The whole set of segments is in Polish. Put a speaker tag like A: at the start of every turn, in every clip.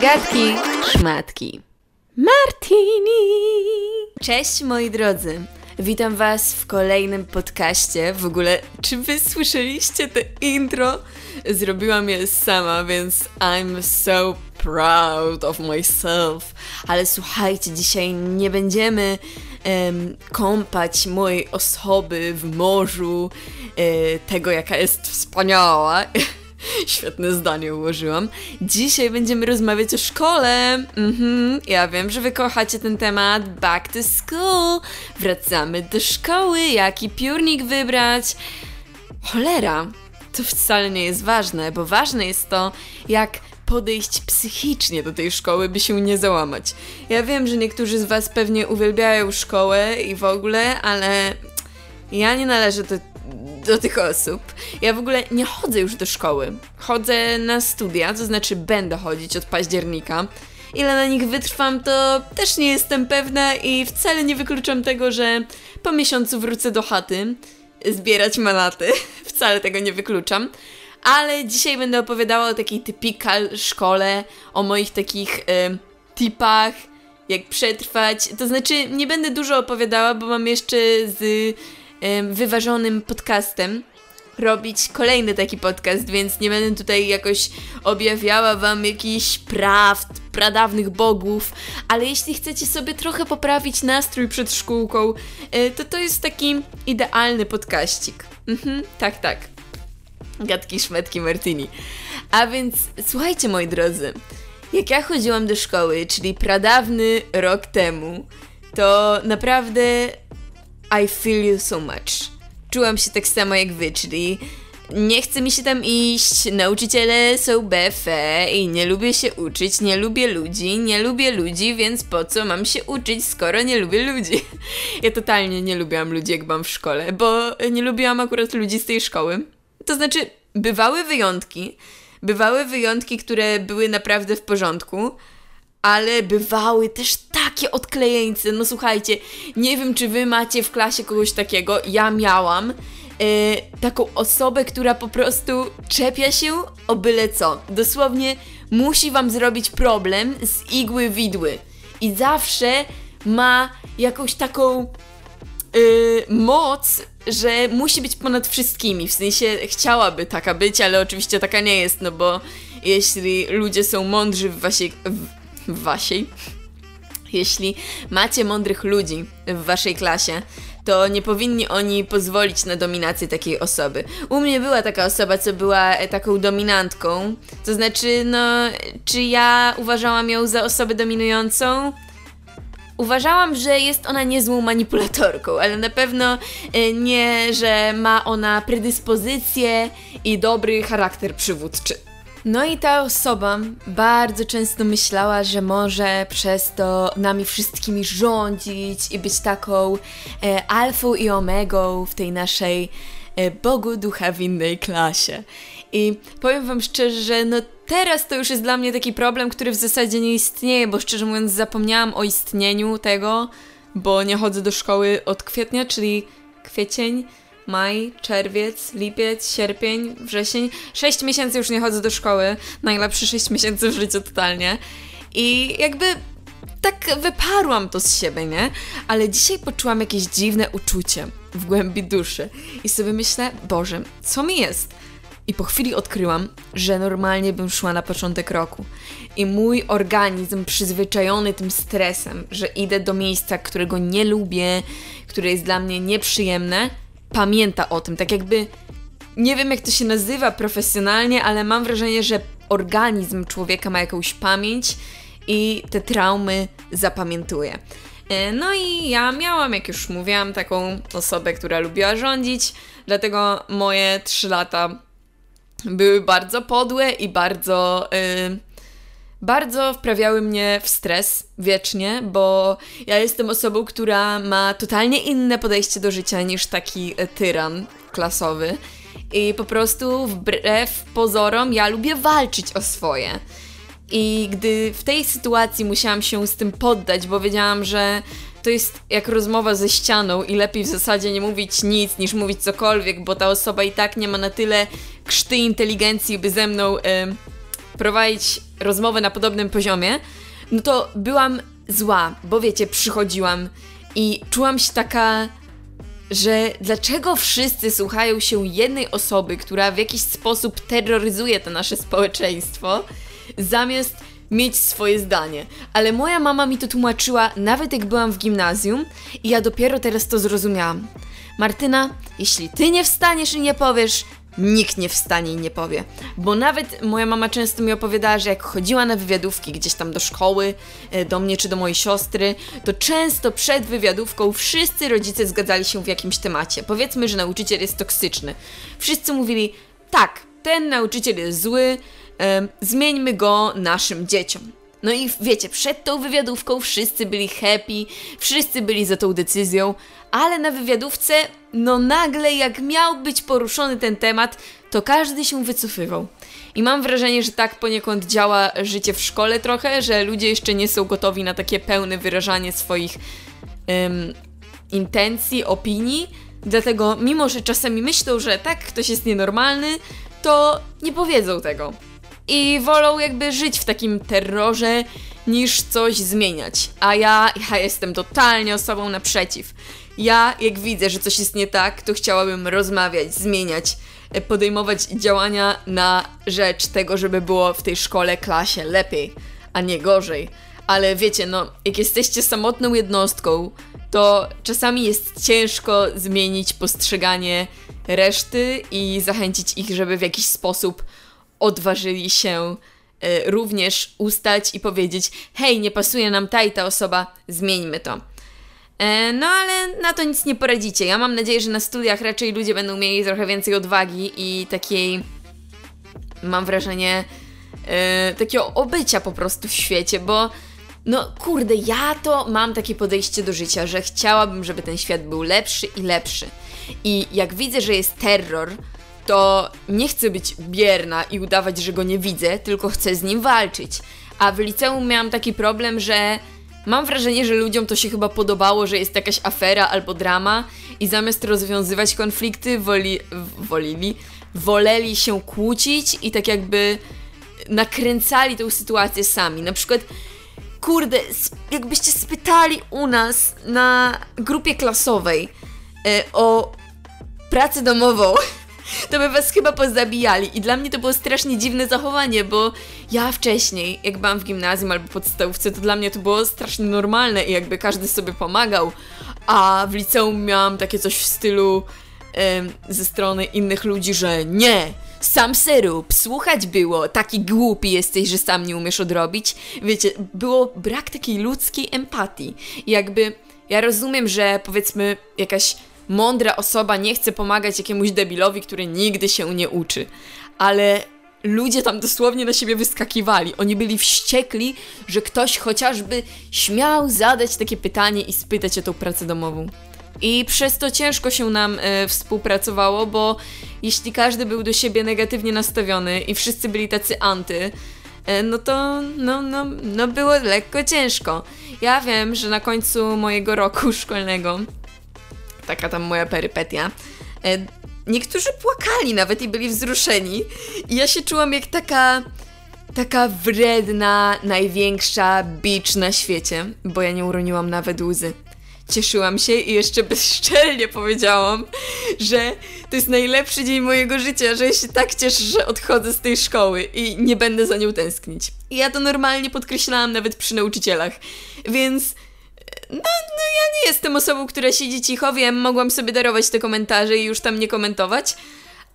A: Gadki, szmatki. Martini! Cześć moi drodzy. Witam was w kolejnym podcaście. W ogóle, czy wy słyszeliście te intro? Zrobiłam je sama, więc I'm so proud of myself. Ale słuchajcie, dzisiaj nie będziemy em, kąpać mojej osoby w morzu e, tego, jaka jest wspaniała. Świetne zdanie ułożyłam. Dzisiaj będziemy rozmawiać o szkole. Mhm, ja wiem, że wy kochacie ten temat. Back to school. Wracamy do szkoły. Jaki piórnik wybrać? Cholera, to wcale nie jest ważne, bo ważne jest to, jak podejść psychicznie do tej szkoły, by się nie załamać. Ja wiem, że niektórzy z Was pewnie uwielbiają szkołę i w ogóle, ale ja nie należę do, do tych osób. Ja w ogóle nie chodzę już do szkoły. Chodzę na studia, to znaczy będę chodzić od października. Ile na nich wytrwam, to też nie jestem pewna i wcale nie wykluczam tego, że po miesiącu wrócę do chaty zbierać manaty. Wcale tego nie wykluczam. Ale dzisiaj będę opowiadała o takiej typical szkole, o moich takich e, tipach, jak przetrwać. To znaczy, nie będę dużo opowiadała, bo mam jeszcze z e, wyważonym podcastem robić kolejny taki podcast, więc nie będę tutaj jakoś objawiała wam jakichś prawd, pradawnych bogów, ale jeśli chcecie sobie trochę poprawić nastrój przed szkółką, e, to to jest taki idealny podkaścik. Mhm, tak, tak. Gadki, szmetki, martini. A więc słuchajcie moi drodzy, jak ja chodziłam do szkoły, czyli pradawny rok temu, to naprawdę I feel you so much. Czułam się tak samo jak wy, czyli nie chce mi się tam iść, nauczyciele są befe i nie lubię się uczyć, nie lubię ludzi, nie lubię ludzi, więc po co mam się uczyć, skoro nie lubię ludzi? Ja totalnie nie lubiłam ludzi, jak byłam w szkole, bo nie lubiłam akurat ludzi z tej szkoły. To znaczy, bywały wyjątki, bywały wyjątki, które były naprawdę w porządku, ale bywały też takie odklejeńce. No słuchajcie, nie wiem, czy wy macie w klasie kogoś takiego. Ja miałam e, taką osobę, która po prostu czepia się o byle co. Dosłownie musi wam zrobić problem z igły widły. I zawsze ma jakąś taką y, moc, że musi być ponad wszystkimi. W sensie chciałaby taka być, ale oczywiście taka nie jest, no bo jeśli ludzie są mądrzy w waszej. W, w waszej. Jeśli macie mądrych ludzi w waszej klasie, to nie powinni oni pozwolić na dominację takiej osoby. U mnie była taka osoba, co była e, taką dominantką. To znaczy, no, czy ja uważałam ją za osobę dominującą? Uważałam, że jest ona niezłą manipulatorką, ale na pewno e, nie, że ma ona predyspozycje i dobry charakter przywódczy. No i ta osoba bardzo często myślała, że może przez to nami wszystkimi rządzić i być taką e, alfą i omegą w tej naszej e, Bogu ducha winnej klasie. I powiem wam szczerze, że no teraz to już jest dla mnie taki problem, który w zasadzie nie istnieje, bo szczerze mówiąc zapomniałam o istnieniu tego, bo nie chodzę do szkoły od kwietnia, czyli kwiecień, maj, czerwiec, lipiec, sierpień, wrzesień. Sześć miesięcy już nie chodzę do szkoły. Najlepsze sześć miesięcy w życiu totalnie. I jakby tak wyparłam to z siebie, nie? Ale dzisiaj poczułam jakieś dziwne uczucie w głębi duszy. I sobie myślę, Boże, co mi jest? I po chwili odkryłam, że normalnie bym szła na początek roku. I mój organizm, przyzwyczajony tym stresem, że idę do miejsca, którego nie lubię, które jest dla mnie nieprzyjemne, pamięta o tym. Tak jakby nie wiem, jak to się nazywa profesjonalnie, ale mam wrażenie, że organizm człowieka ma jakąś pamięć i te traumy zapamiętuje. E, No i ja miałam, jak już mówiłam, taką osobę, która lubiła rządzić, dlatego moje trzy lata były bardzo podłe i bardzo. Yy, bardzo wprawiały mnie w stres wiecznie, bo ja jestem osobą, która ma totalnie inne podejście do życia niż taki e, tyran klasowy. I po prostu wbrew pozorom ja lubię walczyć o swoje. I gdy w tej sytuacji musiałam się z tym poddać, bo wiedziałam, że to jest jak rozmowa ze ścianą i lepiej w zasadzie nie mówić nic niż mówić cokolwiek, bo ta osoba i tak nie ma na tyle krzty inteligencji, by ze mną y, prowadzić rozmowę na podobnym poziomie, no to byłam zła, bo wiecie, przychodziłam i czułam się taka, że dlaczego wszyscy słuchają się jednej osoby, która w jakiś sposób terroryzuje to nasze społeczeństwo, zamiast mieć swoje zdanie. Ale moja mama mi to tłumaczyła nawet jak byłam w gimnazjum i ja dopiero teraz to zrozumiałam. Martyna, jeśli ty nie wstaniesz i nie powiesz, nikt nie wstanie i nie powie. Bo nawet moja mama często mi opowiadała, że jak chodziła na wywiadówki gdzieś tam do szkoły, e, do mnie czy do mojej siostry, to często przed wywiadówką wszyscy rodzice zgadzali się w jakimś temacie. Powiedzmy, że nauczyciel jest toksyczny. Wszyscy mówili, tak, ten nauczyciel jest zły, zmieńmy go naszym dzieciom. No i wiecie, przed tą wywiadówką wszyscy byli happy, wszyscy byli za tą decyzją, ale na wywiadówce, no nagle jak miał być poruszony ten temat, to każdy się wycofywał. I mam wrażenie, że tak poniekąd działa życie w szkole trochę, że ludzie jeszcze nie są gotowi na takie pełne wyrażanie swoich intencji, opinii. Dlatego, mimo że czasami myślą, że tak, ktoś jest nienormalny, to nie powiedzą tego i wolą jakby żyć w takim terrorze niż coś zmieniać. A ja, ja jestem totalnie osobą naprzeciw. Ja, jak widzę, że coś jest nie tak, to chciałabym rozmawiać, zmieniać, e, podejmować działania na rzecz tego, żeby było w tej szkole, klasie lepiej, a nie gorzej. Ale wiecie, no, jak jesteście samotną jednostką, to czasami jest ciężko zmienić postrzeganie reszty i zachęcić ich, żeby w jakiś sposób odważyli się y, również ustać i powiedzieć: hej, nie pasuje nam ta i ta osoba, zmieńmy to. E, no ale na to nic nie poradzicie. Ja mam nadzieję, że na studiach raczej ludzie będą mieli trochę więcej odwagi i takiej, mam wrażenie, e, takiego obycia po prostu w świecie, bo no kurde, ja to mam takie podejście do życia, że chciałabym, żeby ten świat był lepszy i lepszy. I jak widzę, że jest terror, to nie chcę być bierna i udawać, że go nie widzę, tylko chcę z nim walczyć. A w liceum miałam taki problem, że mam wrażenie, że ludziom to się chyba podobało, że jest jakaś afera albo drama i zamiast rozwiązywać konflikty, woli, wolili, woleli się kłócić i tak jakby nakręcali tę sytuację sami. Na przykład kurde, jakbyście spytali u nas na grupie klasowej e, o pracę domową, to by was chyba pozabijali. I dla mnie to było strasznie dziwne zachowanie, bo ja wcześniej, jak byłam w gimnazjum albo podstawówce, to dla mnie to było strasznie normalne i jakby każdy sobie pomagał. A w liceum miałam takie coś w stylu em, ze strony innych ludzi, że nie, sam serub, słuchać było, taki głupi jesteś, że sam nie umiesz odrobić. Wiecie, było brak takiej ludzkiej empatii. I jakby ja rozumiem, że powiedzmy jakaś mądra osoba nie chce pomagać jakiemuś debilowi, który nigdy się nie uczy. Ale ludzie tam dosłownie na siebie wyskakiwali. Oni byli wściekli, że ktoś chociażby śmiał zadać takie pytanie i spytać o tą pracę domową. I przez to ciężko się nam e, współpracowało, bo jeśli każdy był do siebie negatywnie nastawiony i wszyscy byli tacy anty, e, no to no, no, no było lekko ciężko. Ja wiem, że na końcu mojego roku szkolnego taka tam moja perypetia. E, niektórzy płakali nawet i byli wzruszeni. I ja się czułam jak taka taka wredna, największa bicz na świecie, bo ja nie uroniłam nawet łzy. Cieszyłam się i jeszcze bezczelnie powiedziałam, że to jest najlepszy dzień mojego życia, że ja się tak cieszę, że odchodzę z tej szkoły i nie będę za nią tęsknić. I ja to normalnie podkreślałam nawet przy nauczycielach. Więc no, no ja nie jestem osobą, która siedzi cicho, wiem, mogłam sobie darować te komentarze i już tam nie komentować,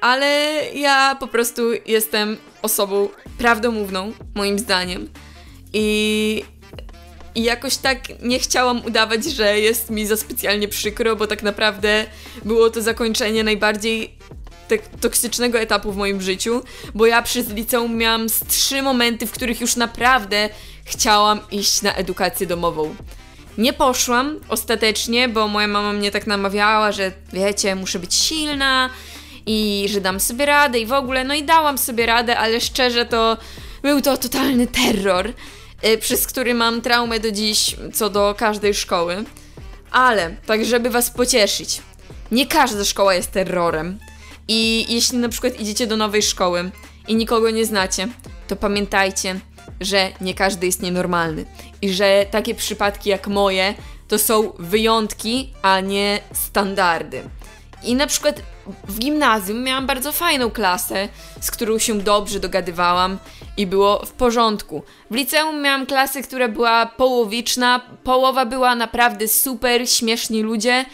A: ale ja po prostu jestem osobą prawdomówną, moim zdaniem. I, jakoś tak nie chciałam udawać, że jest mi za specjalnie przykro, bo tak naprawdę było to zakończenie najbardziej toksycznego etapu w moim życiu, bo ja przez liceum miałam z trzy momenty, w których już naprawdę chciałam iść na edukację domową. Nie poszłam ostatecznie, bo moja mama mnie tak namawiała, że wiecie, muszę być silna i że dam sobie radę i w ogóle, no i dałam sobie radę, ale szczerze to był to totalny terror, y, przez który mam traumę do dziś co do każdej szkoły. Ale, tak żeby was pocieszyć, nie każda szkoła jest terrorem. I jeśli na przykład idziecie do nowej szkoły i nikogo nie znacie, to pamiętajcie, że nie każdy jest nienormalny. I że takie przypadki jak moje to są wyjątki, a nie standardy. I na przykład w gimnazjum miałam bardzo fajną klasę, z którą się dobrze dogadywałam i było w porządku. W liceum miałam klasę, która była połowiczna, połowa była naprawdę super, śmieszni ludzie,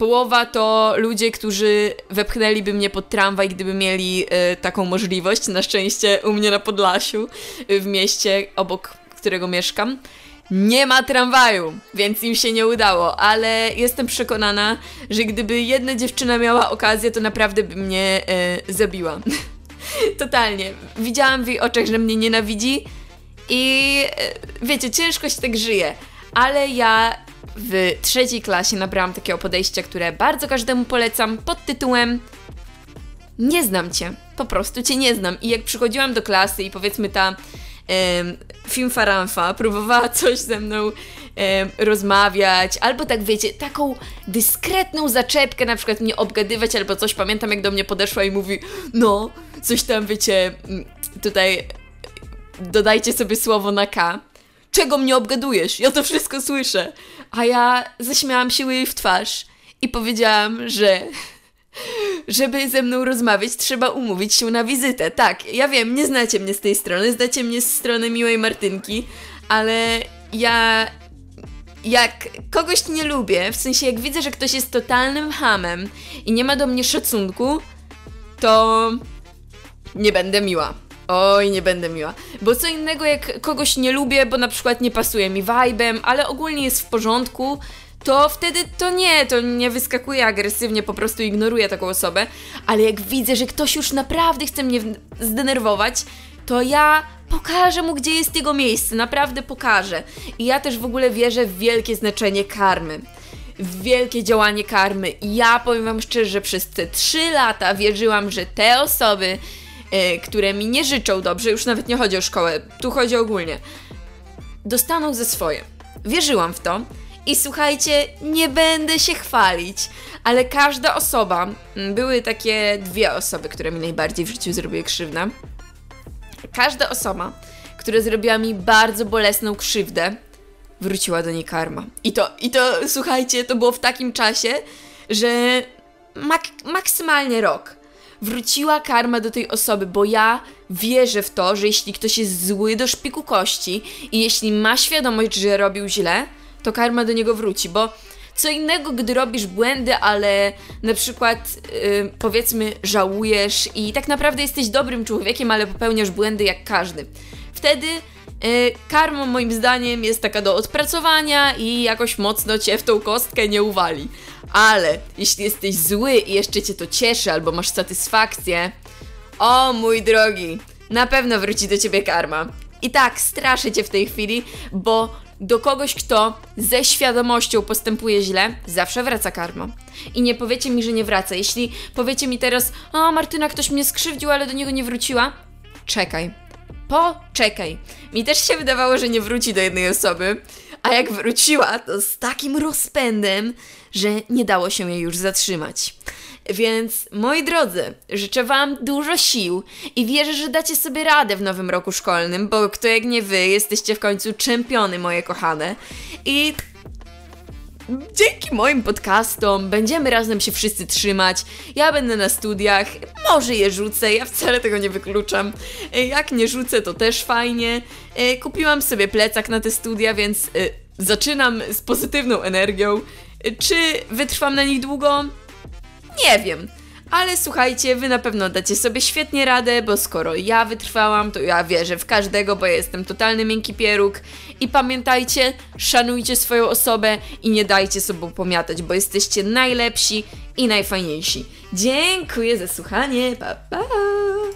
A: połowa to ludzie, którzy wepchnęliby mnie pod tramwaj, gdyby mieli y, taką możliwość. Na szczęście u mnie na Podlasiu, y, w mieście obok którego mieszkam nie ma tramwaju, więc im się nie udało, ale jestem przekonana, że gdyby jedna dziewczyna miała okazję, to naprawdę by mnie e, zabiła. Totalnie. Widziałam w jej oczach, że mnie nienawidzi i wiecie, ciężko się tak żyje, ale ja w trzeciej klasie nabrałam takiego podejścia, które bardzo każdemu polecam pod tytułem Nie znam cię, po prostu cię nie znam. I jak przychodziłam do klasy i powiedzmy ta film Faranfa próbowała coś ze mną rozmawiać, albo tak wiecie, taką dyskretną zaczepkę na przykład mnie obgadywać, albo coś. Pamiętam jak do mnie podeszła i mówi, no, coś tam wiecie, mm, tutaj dodajcie sobie słowo na K. Czego mnie obgadujesz? Ja to wszystko słyszę. A ja zaśmiałam się jej w twarz i powiedziałam, że żeby ze mną rozmawiać, trzeba umówić się na wizytę. Tak, ja wiem, nie znacie mnie z tej strony, znacie mnie z strony miłej Martynki, ale ja jak kogoś nie lubię, w sensie jak widzę, że ktoś jest totalnym hamem i nie ma do mnie szacunku, to nie będę miła. Oj, nie będę miła. Bo co innego jak kogoś nie lubię, bo na przykład nie pasuje mi vibem, ale ogólnie jest w porządku, to wtedy to nie, to nie wyskakuje agresywnie, po prostu ignoruję taką osobę, ale jak widzę, że ktoś już naprawdę chce mnie zdenerwować, to ja pokażę mu, gdzie jest jego miejsce, naprawdę pokażę. I ja też w ogóle wierzę w wielkie znaczenie karmy. Wielkie działanie karmy. I ja powiem Wam szczerze, że przez te 3 lata wierzyłam, że te osoby, które mi nie życzą dobrze, już nawet nie chodzi o szkołę, tu chodzi ogólnie, dostaną ze swoje. Wierzyłam w to i słuchajcie, nie będę się chwalić, ale każda osoba, mm, były takie dwie osoby, które mi najbardziej w życiu zrobiły krzywdę. Każda osoba, która zrobiła mi bardzo bolesną krzywdę, wróciła do niej karma. I to, i to słuchajcie, to było w takim czasie, że mak maksymalnie rok. Wróciła karma do tej osoby, bo ja wierzę w to, że jeśli ktoś jest zły do szpiku kości i jeśli ma świadomość, że robił źle, to karma do niego wróci, bo co innego, gdy robisz błędy, ale na przykład yy, powiedzmy żałujesz i tak naprawdę jesteś dobrym człowiekiem, ale popełniasz błędy jak każdy. Wtedy yy, karma moim zdaniem jest taka do odpracowania i jakoś mocno cię w tą kostkę nie uwali. Ale jeśli jesteś zły i jeszcze cię to cieszy albo masz satysfakcję, o mój drogi, na pewno wróci do ciebie karma. I tak, straszę cię w tej chwili, bo do kogoś, kto ze świadomością postępuje źle, zawsze wraca karma. I nie powiecie mi, że nie wraca. Jeśli powiecie mi teraz, o Martyna, ktoś mnie skrzywdził, ale do niego nie wróciła, czekaj. Poczekaj. Mi też się wydawało, że nie wróci do jednej osoby, a jak wróciła, to z takim rozpędem, że nie dało się jej już zatrzymać. Więc moi drodzy, życzę Wam dużo sił i wierzę, że dacie sobie radę w nowym roku szkolnym, bo kto jak nie Wy, jesteście w końcu czempiony, moje kochane. I dzięki moim podcastom będziemy razem się wszyscy trzymać. Ja będę na studiach, może je rzucę, ja wcale tego nie wykluczam. Jak nie rzucę, to też fajnie. Kupiłam sobie plecak na te studia, więc y, zaczynam z pozytywną energią. Czy wytrwam na nich długo? Nie wiem. Ale słuchajcie, wy na pewno dacie sobie świetnie radę, bo skoro ja wytrwałam, to ja wierzę w każdego, bo ja jestem totalny miękki pieróg. I pamiętajcie, szanujcie swoją osobę i nie dajcie sobą pomiatać, bo jesteście najlepsi i najfajniejsi. Dziękuję za słuchanie, pa pa!